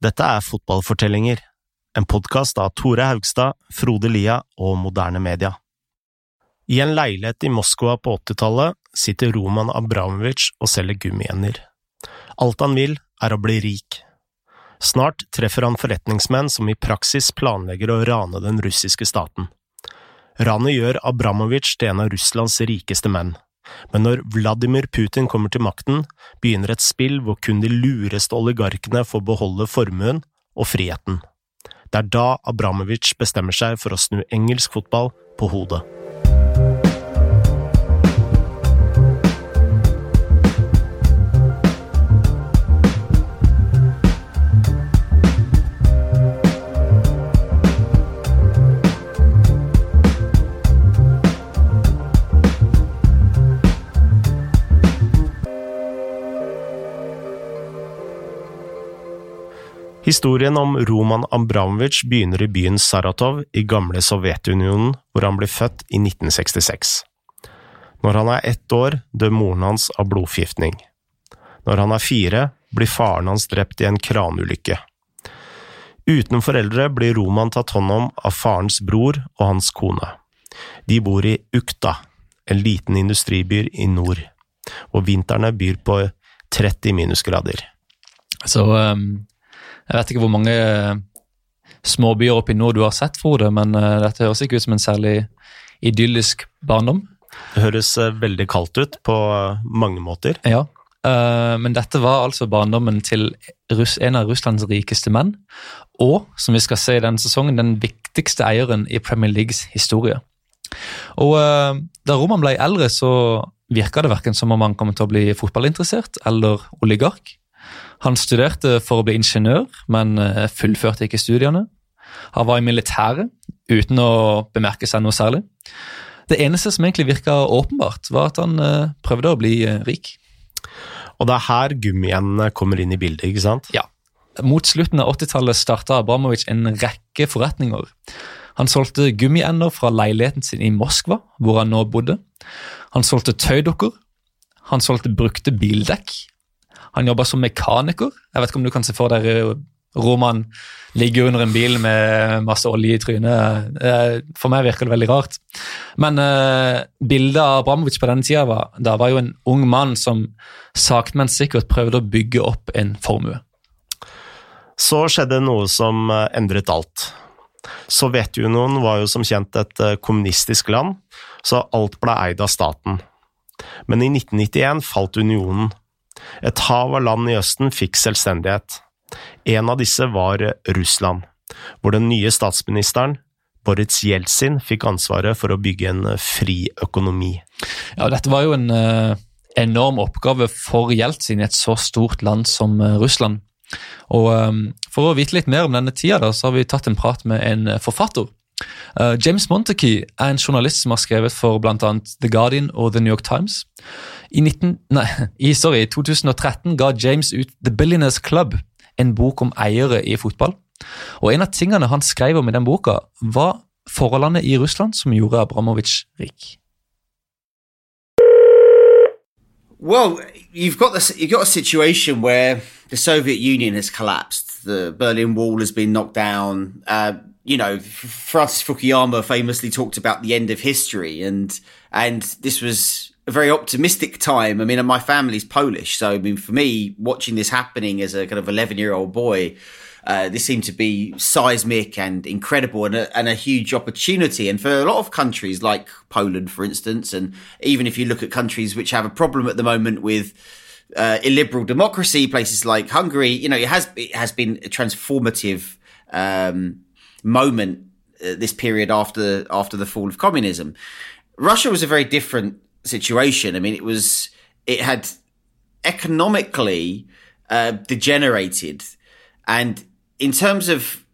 Dette er Fotballfortellinger, en podkast av Tore Haugstad, Frode Lia og Moderne Media. I en leilighet i Moskva på 80-tallet sitter Roman Abramovic og selger gummiender. Alt han vil, er å bli rik. Snart treffer han forretningsmenn som i praksis planlegger å rane den russiske staten. Ranet gjør Abramovic til en av Russlands rikeste menn. Men når Vladimir Putin kommer til makten, begynner et spill hvor kun de lureste oligarkene får beholde formuen og friheten. Det er da Abramovic bestemmer seg for å snu engelsk fotball på hodet. Historien om Roman Abramovic begynner i byen Saratov i gamle Sovjetunionen, hvor han ble født i 1966. Når han er ett år, dør moren hans av blodforgiftning. Når han er fire, blir faren hans drept i en kranulykke. Uten foreldre blir Roman tatt hånd om av farens bror og hans kone. De bor i Ukta, en liten industriby i nord, og vintrene byr på 30 minusgrader. Så um jeg vet ikke hvor mange småbyer småbyer oppi nord du har sett, Frode, men uh, dette høres ikke ut som en særlig idyllisk barndom. Det høres uh, veldig kaldt ut på mange måter. Ja, men dette var altså barndommen til en av Russlands rikeste menn, og som vi skal se i denne sesongen, den viktigste eieren i Premier Leagues historie. Og Da Roman ble eldre, så virka det verken som om han kom til å bli fotballinteressert eller oligark. Han studerte for å bli ingeniør, men eh, fullførte ikke studiene. Han var i militæret, uten å bemerke seg noe særlig. Det eneste som egentlig virka åpenbart, var at han eh, prøvde å bli eh, rik. Og det er her gummiendene kommer inn i bildet, ikke sant? Ja. Mot slutten av 80-tallet starta Abramovic en rekke forretninger. Han solgte gummiender fra leiligheten sin i Moskva, hvor han nå bodde. Han solgte tøydukker. Han solgte brukte bildekk. Han jobba som mekaniker. Jeg vet ikke om du kan se for deg eh, Roman ligge under en bil med masse olje i trynet. Eh, for meg virker det veldig rart. Men uh, bildet av Abramovic på denne tida var, da var jo en ung mann som sakte, men sikkert prøvde å bygge opp en formue. Så skjedde noe som endret alt. Sovjetunionen var jo som kjent et kommunistisk land, så alt ble eid av staten. Men i 1991 falt unionen, et hav av land i Østen fikk selvstendighet. En av disse var Russland, hvor den nye statsministeren, Boris Jeltsin, fikk ansvaret for å bygge en fri økonomi. Ja, dette var jo en uh, enorm oppgave for Jeltsin i et så stort land som uh, Russland. Og um, For å vite litt mer om denne tida, da, så har vi tatt en prat med en forfatter. Uh, James Montague er en journalist som har skrevet for bl.a. The Guardian og The New York Times. I, 19, nei, i sorry, 2013 ga James ut The Billionaires Club, en bok om eiere i fotball. Og En av tingene han skrev om i den boka, var forholdene i Russland som gjorde Abramovic rik. Well, you've got this. You've got a situation where the Soviet Union has collapsed. The Berlin Wall has been knocked down. Uh, you know, Francis Fukuyama famously talked about the end of history, and and this was a very optimistic time. I mean, my family's Polish, so I mean, for me, watching this happening as a kind of 11 year old boy, uh, this seemed to be seismic and incredible and a, and a, huge opportunity. And for a lot of countries like Poland, for instance, and even if you look at countries which have a problem at the moment with uh, illiberal democracy, places like Hungary, you know, it has it has been a transformative um, moment. Uh, this period after after the fall of communism, Russia was a very different situation. I mean, it was it had economically uh, degenerated, and in terms of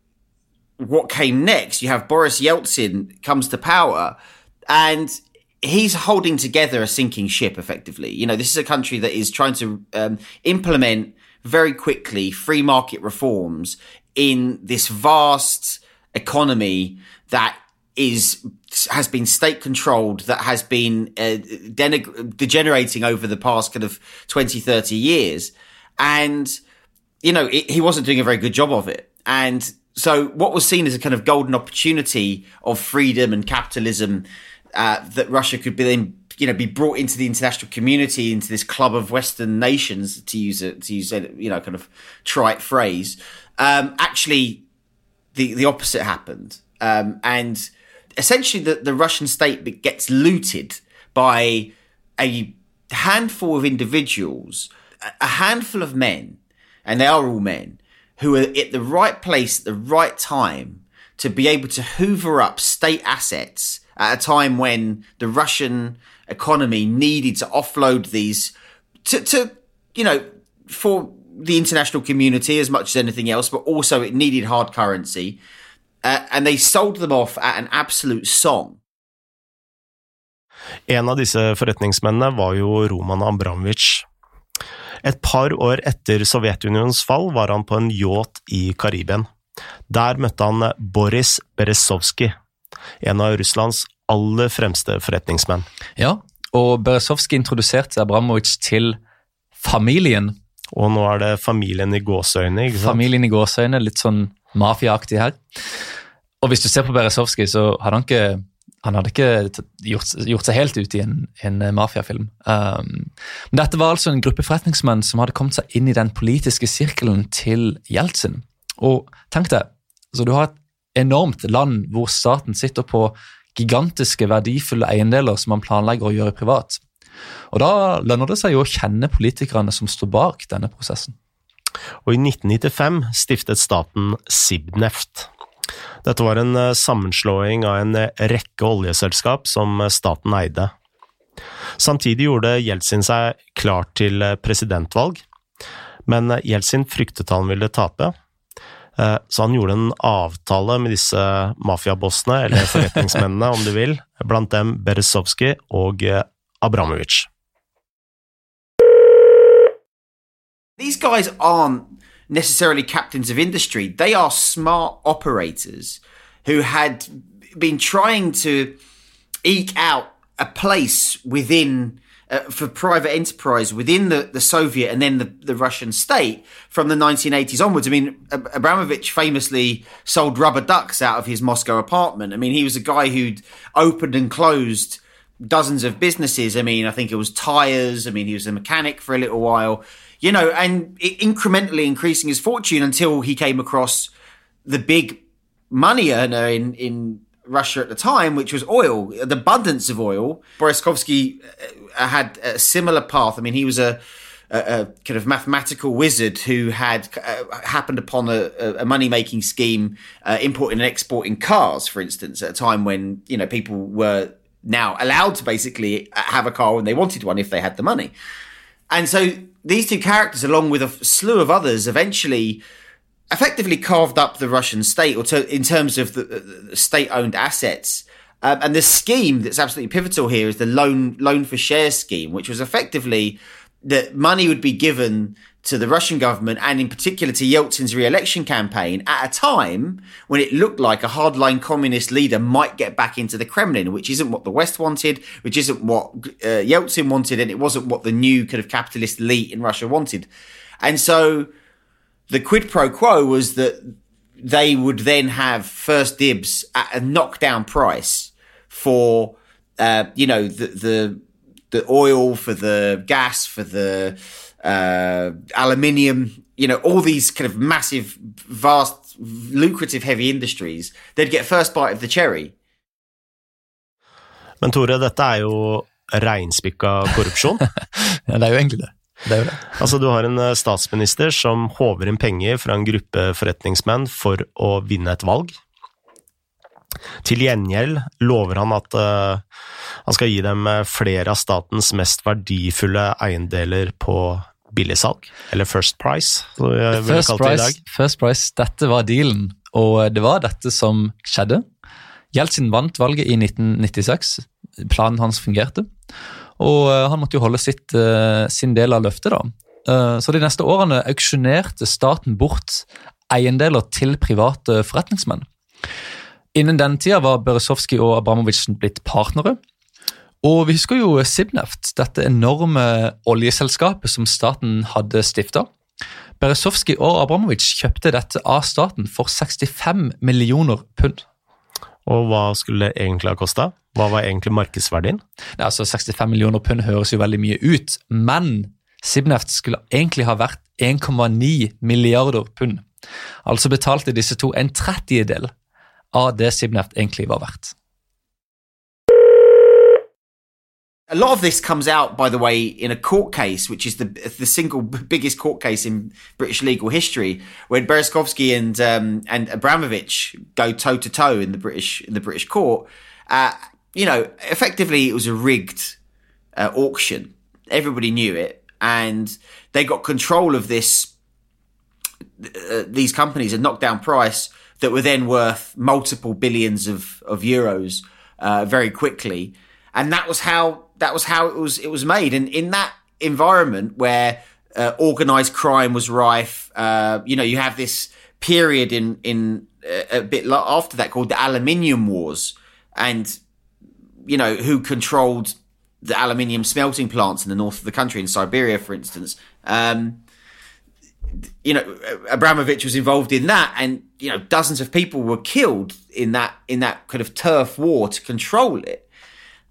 what came next, you have Boris Yeltsin comes to power, and he's holding together a sinking ship. Effectively, you know, this is a country that is trying to um, implement very quickly free market reforms in this vast economy that is has been state controlled that has been uh, degenerating over the past kind of 20 30 years and you know, it, he wasn't doing a very good job of it. And so what was seen as a kind of golden opportunity of freedom and capitalism uh, that Russia could be then, you know, be brought into the international community, into this club of Western nations, to use a, to use a, you know, kind of trite phrase. Um, actually, the, the opposite happened. Um, and essentially the, the Russian state gets looted by a handful of individuals, a handful of men, and they are all men, who are at the right place at the right time to be able to hoover up state assets at a time when the Russian economy needed to offload these to, to you know, for the international community as much as anything else, but also it needed hard currency. Uh, and they sold them off at an absolute song. En av disse forretningsmennene var jo Roman Abramovic. Et par år etter Sovjetunionens fall var han på en yacht i Karibien. Der møtte han Boris Berezovskij, en av Russlands aller fremste forretningsmenn. Ja, og Berezovskij introduserte Abramovic til familien. Og nå er det familien i gåseøyne, ikke sant? Familien i gåseøyne, litt sånn mafiaaktig her. Og hvis du ser på Berezovskij, så hadde han ikke han hadde ikke gjort, gjort, seg helt ut i en, en mafiafilm. Um, men dette var altså en gruppe forretningsmenn som hadde kommet seg inn i den politiske sirkelen til Jeltsin. Og tenk deg, altså du har et enormt land hvor staten sitter på gigantiske, verdifulle eiendeler som man planlegger å gjøre privat. Og Da lønner det seg jo å kjenne politikerne som står bak denne prosessen. Og I 1995 stiftet staten Sibneft. Dette var en eh, sammenslåing av en eh, rekke oljeselskap som eh, staten eide. Samtidig gjorde Jeltsin seg klar til presidentvalg, men Jeltsin fryktet han ville tape. Så han gjorde en avtale med disse mafiabossene, eller forretningsmennene om du vil, blant dem Berezovskij og Abramovic. These guys aren't necessarily captains of industry. They are smart operators who had been trying to eke out a place within uh, for private enterprise within the, the Soviet and then the, the Russian state from the 1980s onwards. I mean, Abramovich famously sold rubber ducks out of his Moscow apartment. I mean, he was a guy who'd opened and closed dozens of businesses. I mean, I think it was tires. I mean, he was a mechanic for a little while you know, and incrementally increasing his fortune until he came across the big money earner in, in Russia at the time, which was oil, the abundance of oil. Boriskovsky uh, had a similar path. I mean, he was a, a, a kind of mathematical wizard who had uh, happened upon a, a money making scheme, uh, importing and exporting cars, for instance, at a time when, you know, people were now allowed to basically have a car when they wanted one if they had the money. And so these two characters, along with a slew of others, eventually effectively carved up the Russian state, or to, in terms of the, the state-owned assets. Um, and the scheme that's absolutely pivotal here is the loan loan for share scheme, which was effectively that money would be given to the Russian government and in particular to Yeltsin's re-election campaign at a time when it looked like a hardline communist leader might get back into the Kremlin, which isn't what the West wanted, which isn't what uh, Yeltsin wanted, and it wasn't what the new kind of capitalist elite in Russia wanted. And so the quid pro quo was that they would then have first dibs at a knockdown price for, uh, you know, the, the, the oil, for the gas, for the, uh, aluminium, you know, all these kind of massive, vast, lucrative heavy industries, they'd get first bite of the cherry. Men Tore, dette er jo reinspikka korrupsjon. ja, det er jo egentlig det. det, det. Altså, du har en eh, statsminister som håver inn penger fra en gruppe forretningsmenn for å vinne et valg. Til gjengjeld lover han at uh, han skal gi dem eh, flere av statens mest verdifulle eiendeler på billigsalg, eller First Price, som price. First Price, dette var dealen, og det var dette som skjedde. Jeltsin vant valget i 1996. Planen hans fungerte. Og eh, han måtte jo holde sitt, sin del av løftet, da. Så de neste årene auksjonerte staten bort eiendeler til private forretningsmenn. Innen den tida var Beresovskij og Abramovic blitt partnere. Og vi husker jo Sibneft, dette enorme oljeselskapet som staten hadde stifta. Berezovskij og Abramovic kjøpte dette av staten for 65 millioner pund. Og hva skulle det egentlig ha kosta? Hva var egentlig markedsverdien? Er altså 65 millioner pund høres jo veldig mye ut, men Sibneft skulle egentlig ha vært 1,9 milliarder pund. Altså betalte disse to en trettiedel av det Sibneft egentlig var verdt. A lot of this comes out, by the way, in a court case, which is the the single biggest court case in British legal history, when Berezkovsky and um, and Abramovich go toe to toe in the British in the British court. Uh, you know, effectively, it was a rigged uh, auction. Everybody knew it, and they got control of this. Uh, these companies a knockdown price that were then worth multiple billions of of euros uh, very quickly, and that was how that was how it was it was made. And in that environment where uh, organized crime was rife, uh, you know, you have this period in in uh, a bit after that called the aluminium wars, and you know who controlled the aluminium smelting plants in the north of the country in Siberia, for instance. Um, you know, Abramovich was involved in that, and you know, dozens of people were killed in that in that kind of turf war to control it.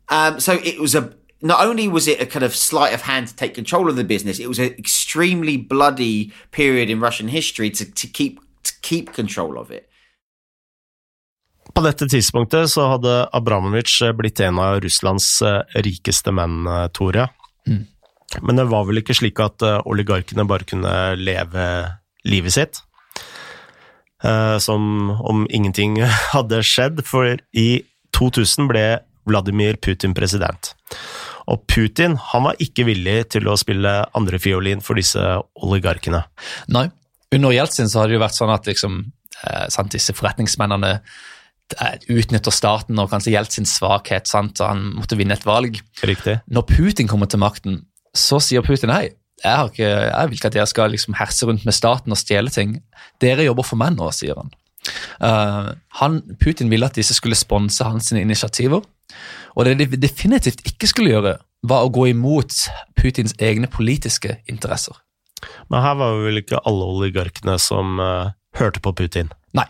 Um, so it was a not only was it a kind of sleight of hand to take control of the business, it was an extremely bloody period in Russian history to, to keep to keep control of it. På dette tidspunktet så hadde Abramovic blitt en av Russlands eh, rikeste menn, eh, Tore. Mm. Men det var vel ikke slik at eh, oligarkene bare kunne leve livet sitt? Som om ingenting hadde skjedd, for i 2000 ble Vladimir Putin president. Og Putin han var ikke villig til å spille andrefiolin for disse oligarkene. Nei, under Jeltsin så har det jo vært sånn at liksom, eh, sant, disse forretningsmennene eh, utnytter staten og kanskje Jeltsins svakhet, sant, og han måtte vinne et valg. Riktig. Når Putin kommer til makten, så sier Putin nei. Jeg, ikke, jeg vil ikke at dere skal liksom herse rundt med staten og stjele ting. Dere jobber for meg nå, sier han. Uh, han Putin ville at disse skulle sponse hans initiativer. Og det de definitivt ikke skulle gjøre, var å gå imot Putins egne politiske interesser. Men her var vel ikke alle oligarkene som uh, hørte på Putin? Nei.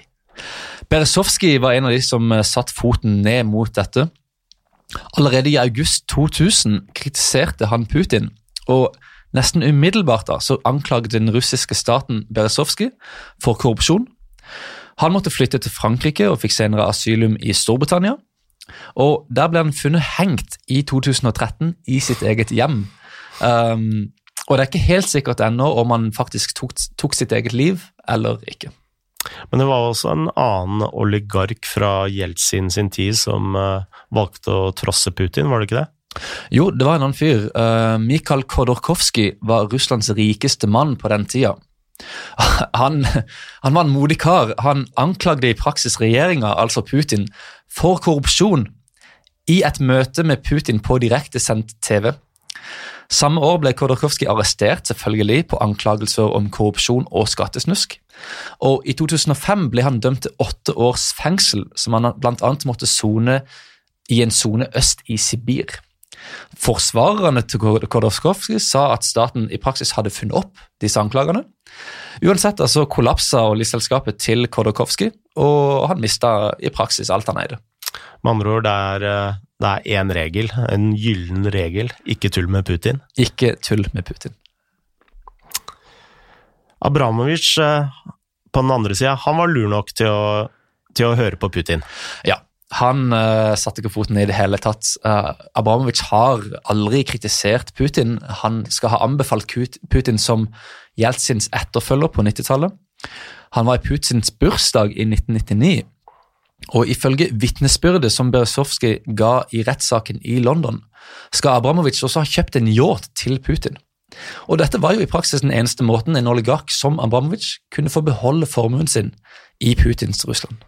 Beresovskij var en av de som uh, satte foten ned mot dette. Allerede i august 2000 kritiserte han Putin, og nesten umiddelbart da, så anklaget den russiske staten Beresovskij for korrupsjon. Han måtte flytte til Frankrike og fikk senere asylum i Storbritannia. Og Der ble han funnet hengt i 2013 i sitt eget hjem. Um, og det er ikke helt sikkert ennå om han faktisk tok, tok, sitt eget liv eller ikke. Men det var også en annen oligark fra Jeltsin sin tid som uh, valgte å trosse Putin, var det ikke det? Jo, det var en annen fyr. Uh, Mikhail Khodorkovskij var Russlands rikeste mann på den tida. Han, han, var en modig kar. Han anklagde i praksis regjeringa, altså Putin, for korrupsjon i et møte med Putin på direktesendt TV. Samme år ble Khodorkovskij arrestert selvfølgelig på anklagelser om korrupsjon og skattesnusk. Og I 2005 ble han dømt til åtte års fengsel, som han bl.a. måtte sone i en sone øst i Sibir. Forsvarerne til Khodorkovskij sa at staten i praksis hadde funnet opp disse anklagene. Uansett altså kollapsa oljeselskapet til Khodorkovskij, og han mista i praksis alt han eide. Med andre ord, det er, eh, det er én regel, en gyllen regel. Ikke tull med Putin. Ikke tull med Putin. Abramovic eh, på den andre sida, han var lur nok til å, til å høre på Putin. Ja, han uh, satte ikke foten i det hele tatt. Uh, Abramovic har aldri kritisert Putin. Han skal ha anbefalt Putin som Jeltsins etterfølger på 90-tallet. Han var i Putins bursdag i 1999. Og ifølge vitnesbyrdet som Berezovskij ga i rettssaken i London, skal Abramovic også ha kjøpt en yacht til Putin. Og dette var jo i praksis den eneste måten en oligark som Abramovic kunne få beholde formuen sin i Putins Russland.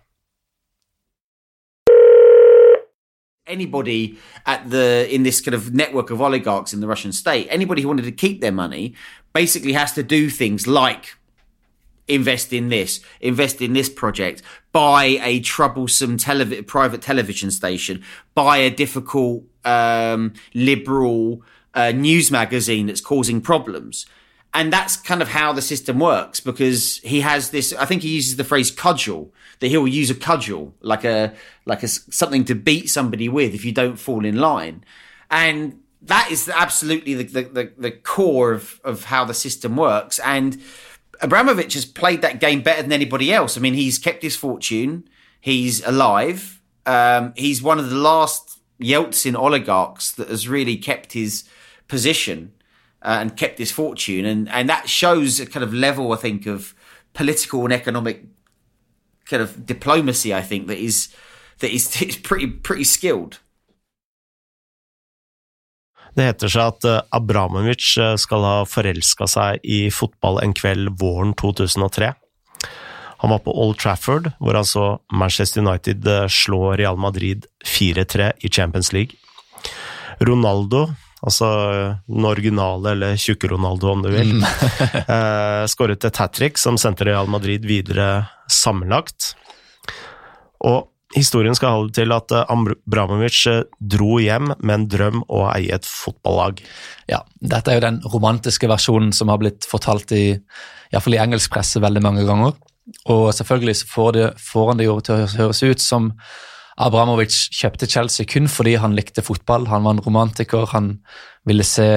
Anybody at the in this kind of network of oligarchs in the Russian state, anybody who wanted to keep their money basically has to do things like invest in this, invest in this project, buy a troublesome telev- private television station, buy a difficult um, liberal uh, news magazine that's causing problems. And that's kind of how the system works because he has this. I think he uses the phrase cudgel that he'll use a cudgel like a like a something to beat somebody with if you don't fall in line, and that is absolutely the the, the, the core of of how the system works and. Abramovich has played that game better than anybody else. I mean, he's kept his fortune. He's alive. Um, he's one of the last Yeltsin oligarchs that has really kept his position uh, and kept his fortune, and and that shows a kind of level, I think, of political and economic kind of diplomacy. I think that is that is, is pretty pretty skilled. Det heter seg at eh, Abramovic eh, skal ha forelska seg i fotball en kveld våren 2003. Han var på Old Trafford, hvor han så Manchester United eh, slå Real Madrid 4-3 i Champions League. Ronaldo, altså den originale, eller tjukke-Ronaldo om du vil, mm. eh, skåret et hat trick som sendte Real Madrid videre sammenlagt. Og Historien skal holde til at eh, Abramovic eh, dro hjem med en drøm å eie et fotballag. Ja, dette er jo den romantiske versjonen som har blitt fortalt i, i, fall i engelsk presse veldig mange ganger. Og selvfølgelig får, det, får han det jo til å høres ut som Abramovic kjøpte Chelsea kun fordi han likte fotball. Han var en romantiker, han ville, se,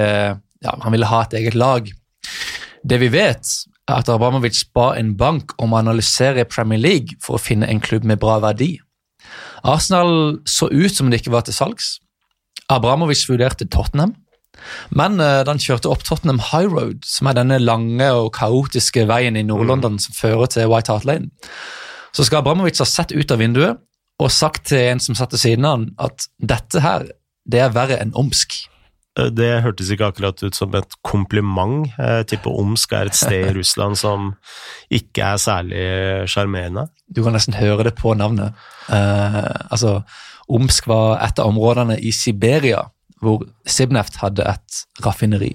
ja, han ville ha et eget lag. Det vi vet, er at Abramovic ba en bank om å analysere Premier League for å finne en klubb med bra verdi. Arsenal så ut som det ikke var til salgs. Abramovic vurderte Tottenham, men uh, han kjørte opp Tottenham High Road, som er denne lange og kaotiske veien i Nord-London mm. som fører til White Hart Lane, så skal Abramovic ha sett ut av vinduet og sagt til en som satt ved siden av han, at dette her, det er verre enn Omsk. Eh, det hørtes ikke akkurat ut som et kompliment. Jeg tipper Omsk er et sted i Russland som ikke er særlig sjarmerende. Du kan nesten høre det på navnet. Uh, altså, Omsk var et av områdene i Siberia hvor Sibneft hadde et raffineri.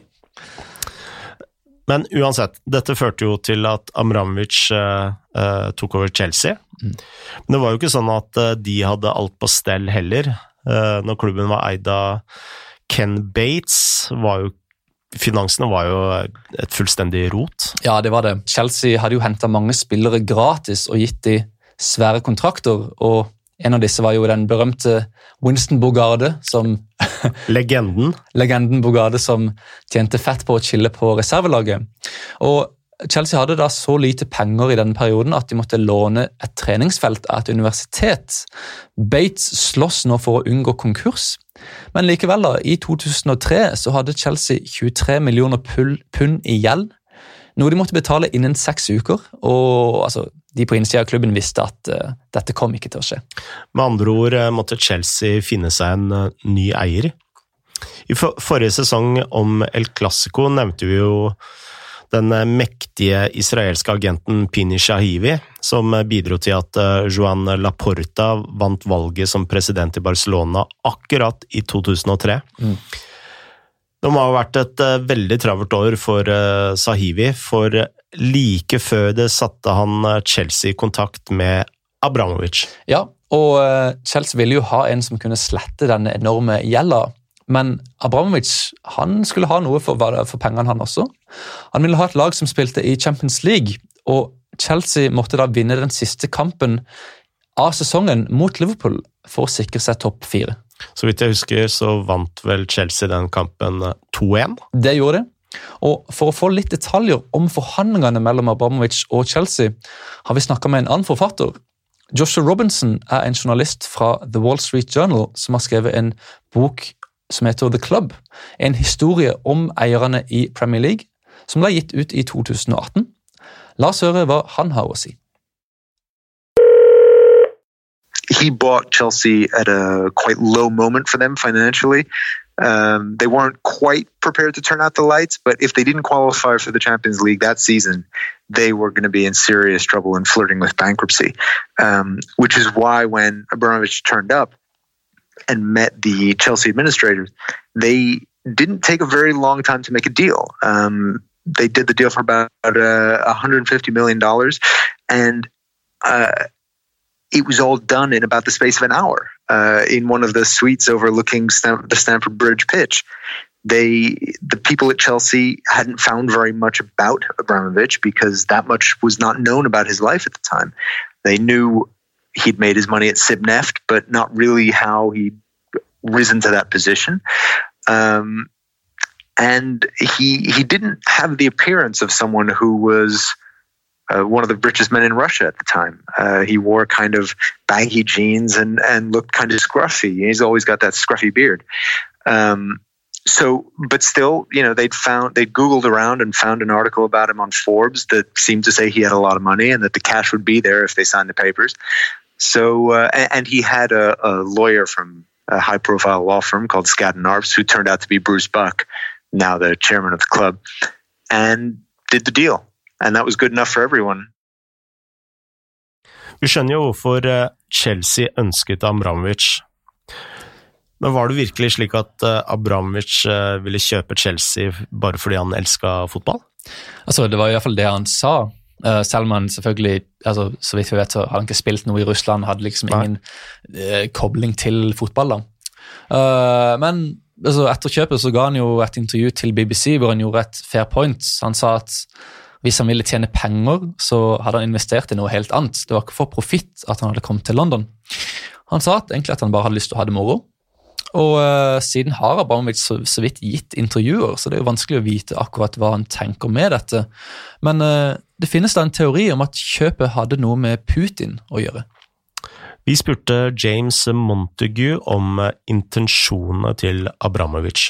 Men uansett, dette førte jo til at Amramovic uh, uh, tok over Chelsea. Mm. Men det var jo ikke sånn at de hadde alt på stell heller. når klubben var eid av Ken Bates, var jo Finansene var jo et fullstendig rot. Ja, det var det. Chelsea hadde jo henta mange spillere gratis og gitt de svære kontrakter. og En av disse var jo den berømte Winston Bogarde, som Legenden. Legenden Bogarde som tjente fett på å chille på reservelaget. Og Chelsea hadde da så lite penger i denne perioden at de måtte låne et treningsfelt av et universitet. Bates slåss nå for å unngå konkurs, men likevel, da, i 2003 så hadde Chelsea 23 millioner pund i gjeld, noe de måtte betale innen seks uker. og altså, De på innsida av klubben visste at uh, dette kom ikke til å skje. Med andre ord uh, måtte Chelsea finne seg en uh, ny eier. I for forrige sesong om El Clásico nevnte vi jo den mektige israelske agenten Pini Shahivi, som bidro til at eh, Joan Laporta vant valget som president i Barcelona akkurat i 2003. Mm. Det må ha vært et eh, veldig travelt år for eh, Sahivi, for like før det satte han Chelsea i kontakt med Abramovic. Ja, og Chelsea ville jo ha en som kunne slette denne enorme gjelda men Abramovic han skulle ha noe for, for, pengene, han også. Han ville ha et lag som spilte i Champions League, og Chelsea måtte da vinne den siste kampen av sesongen mot Liverpool for å sikre seg topp fire. Så vidt jeg husker, så vant vel Chelsea den kampen 2-1? Eh, det gjorde de. Og For å få litt detaljer om forhandlingene mellom Abramovic og Chelsea, har vi snakka med en annen forfatter. Joshua Robinson er en journalist fra The Wall Street Journal som har skrevet en bok som heter The Club. En historie om eierne i Premier League, som ble gitt ut i 2018. La oss høre hva han har å si. He bought Chelsea at a quite low moment for them financially. Um, they weren't quite prepared to turn out the lights, but if they didn't qualify for the Champions League that season, they were going to be in serious trouble and flirting with bankruptcy. Um, which is why when Abramovich turned up, and met the Chelsea administrators, they didn't take a very long time to make a deal. Um, they did the deal for about uh, 150 million dollars, and uh, it was all done in about the space of an hour uh, in one of the suites overlooking Stam- the Stamford Bridge pitch. they the people at Chelsea hadn't found very much about Abramovich because that much was not known about his life at the time. They knew he'd made his money at Sibneft, but not really how he'd risen to that position. Um, and he he didn't have the appearance of someone who was uh, one of the richest men in Russia at the time. Uh, he wore kind of baggy jeans and and looked kind of scruffy. He's always got that scruffy beard. Um, so, but still, you know, they'd found they'd Googled around and found an article about him on Forbes that seemed to say he had a lot of money and that the cash would be there if they signed the papers. So, uh, and, and, he had a, a, lawyer from a high-profile law firm called Skadden Arps, who turned out to be Bruce Buck, now the chairman of the club, and did the deal. And that was good enough for everyone. Vi skjønner jo hvorfor eh, Chelsea ønsket Abramovic Men var det virkelig slik at eh, Abramovic eh, ville kjøpe Chelsea bare fordi han elska fotball? Altså, Det var iallfall det han sa. Selv om han selvfølgelig, altså, så vidt vi vet, så hadde han ikke spilt noe i Russland. Hadde liksom ingen Nei. kobling til fotball. da. Men altså, etter kjøpet så ga han jo et intervju til BBC hvor han gjorde et fair point. Han sa at hvis han ville tjene penger, så hadde han investert i noe helt annet. Det var ikke for profitt at han hadde kommet til London. Han sa at egentlig at han bare hadde lyst til å ha det moro. Og uh, siden har Abramovic så, så, vidt gitt intervjuer, så det er jo vanskelig å vite akkurat hva han tenker med dette. Men uh, det finnes da en teori om at kjøpet hadde noe med Putin å gjøre. Vi spurte James Montague om eh, intensjonene til Abramovic.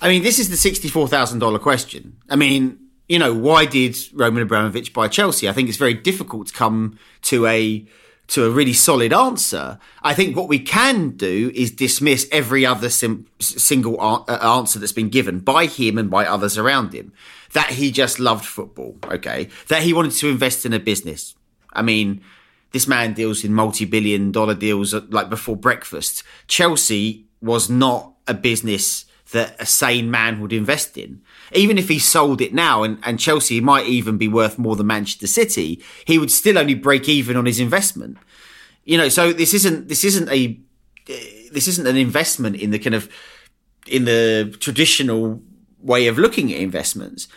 I mean, this is the $64,000 question. I mean, you know, why did Roman Abramovich buy Chelsea? I think it's very difficult to come to a to a really solid answer. I think what we can do is dismiss every other sim- single uh, answer that's been given by him and by others around him. That he just loved football, okay? That he wanted to invest in a business. I mean, this man deals in multi-billion dollar deals uh, like before breakfast. Chelsea was not a business that a sane man would invest in. Even if he sold it now and, and Chelsea might even be worth more than Manchester City, he would still only break even on his investment. You know, so this isn't this isn't a this isn't an investment in the kind of in the traditional way of looking at investments.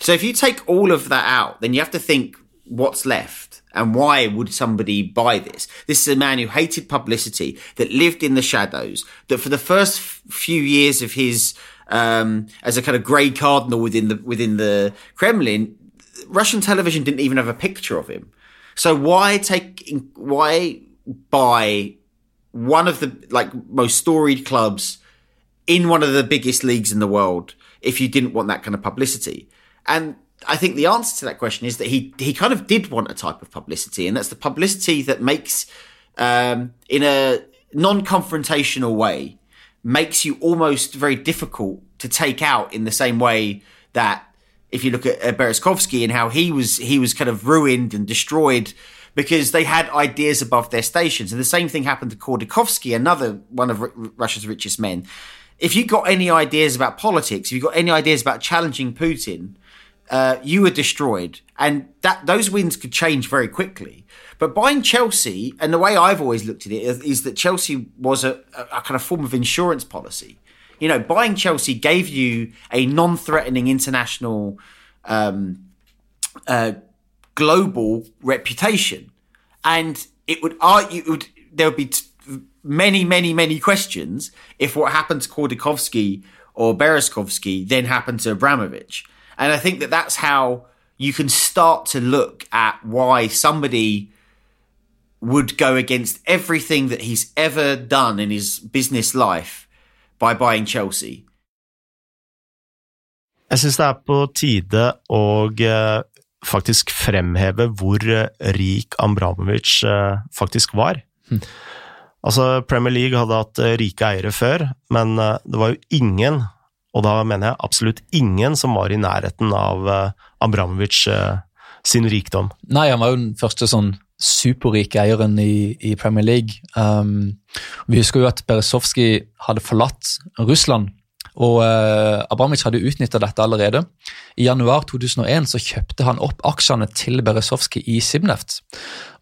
So if you take all of that out, then you have to think what's left and why would somebody buy this? This is a man who hated publicity, that lived in the shadows, that for the first few years of his um, as a kind of grey cardinal within the within the Kremlin, Russian television didn't even have a picture of him. So why take why buy one of the like most storied clubs in one of the biggest leagues in the world if you didn't want that kind of publicity? And I think the answer to that question is that he he kind of did want a type of publicity, and that's the publicity that makes um, in a non-confrontational way makes you almost very difficult to take out in the same way that if you look at Bereskovsky and how he was he was kind of ruined and destroyed because they had ideas above their stations. And the same thing happened to Kordakovsky, another one of R- Russia's richest men. If you got any ideas about politics, if you got any ideas about challenging Putin, uh, you were destroyed, and that those wins could change very quickly. But buying Chelsea, and the way I've always looked at it is, is that Chelsea was a, a, kind of form of insurance policy. You know, buying Chelsea gave you a non-threatening international, um, uh, global reputation, and it would argue it would there would be t- many, many, many questions if what happened to Kordakovsky or Bereskovsky then happened to Abramovich. And I think that that's how you can start to look at why somebody would go against everything that he's ever done in his business life by buying Chelsea. Jeg syns det er på tide å uh, faktisk fremheve hvor uh, rik Ambramovic uh, faktisk var. Hm. Altså, Premier League hadde hatt rike eiere før, men det var jo ingen og da mener jeg absolutt ingen som var i nærheten av uh, Abramovic uh, sin rikdom. Nei, han var jo den første sånn superrike eieren i, i Premier League. Um, vi husker jo at Beresovskij hadde forlatt Russland, og uh, Abramovic hadde utnytta dette allerede. I januar 2001 så kjøpte han opp aksjene til Beresovskij i Sibneft.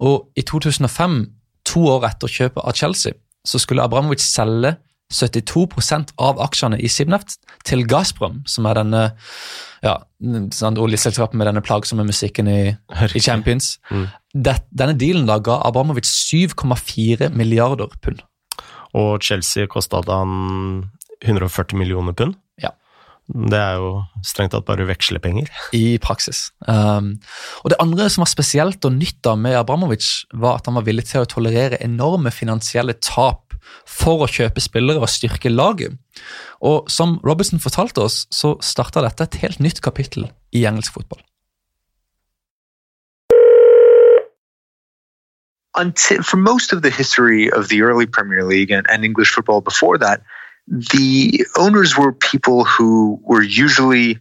Og i 2005, to år etter kjøpet av Chelsea, så skulle Abramovic selge 72% av aksjene i Sibneft til Gazprom, som er denne ja, sånn oljeselskapet med denne plagsomme musikken i, i Champions. Mm. Det, denne dealen da ga Abramovic 7,4 milliarder pund. Og Chelsea kosta han 140 millioner pund? Ja. Det er jo strengt tatt bare vekslepenger. I praksis. Um, og Det andre som var spesielt og nytt med Abramovic, var at han var villig til å tolerere enorme finansielle tap for å kjøpe spillere og styrke laget. Og Som Robertson fortalte oss, så starta dette et helt nytt kapittel i engelsk fotball. Until, for most of the history of the early Premier League and, and English football before that, the owners were people who were usually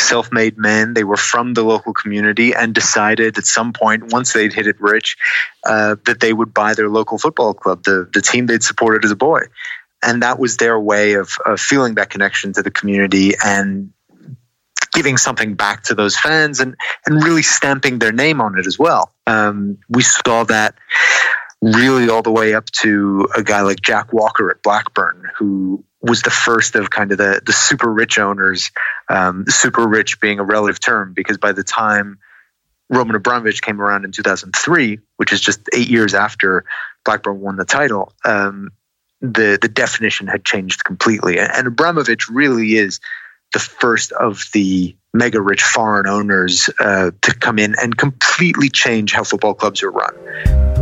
self made men. They were from the local community and decided at some point, once they'd hit it rich, uh, that they would buy their local football club, the, the team they'd supported as a boy. And that was their way of, of feeling that connection to the community and giving something back to those fans and, and really stamping their name on it as well. Um, we saw that really all the way up to a guy like Jack Walker at Blackburn, who was the first of kind of the, the super rich owners, um, super rich being a relative term, because by the time Roman Abramovich came around in 2003, which is just eight years after Blackburn won the title, um, the, the definition had changed completely. And Abramovich really is the first of the mega rich foreign owners uh, to come in and completely change how football clubs are run.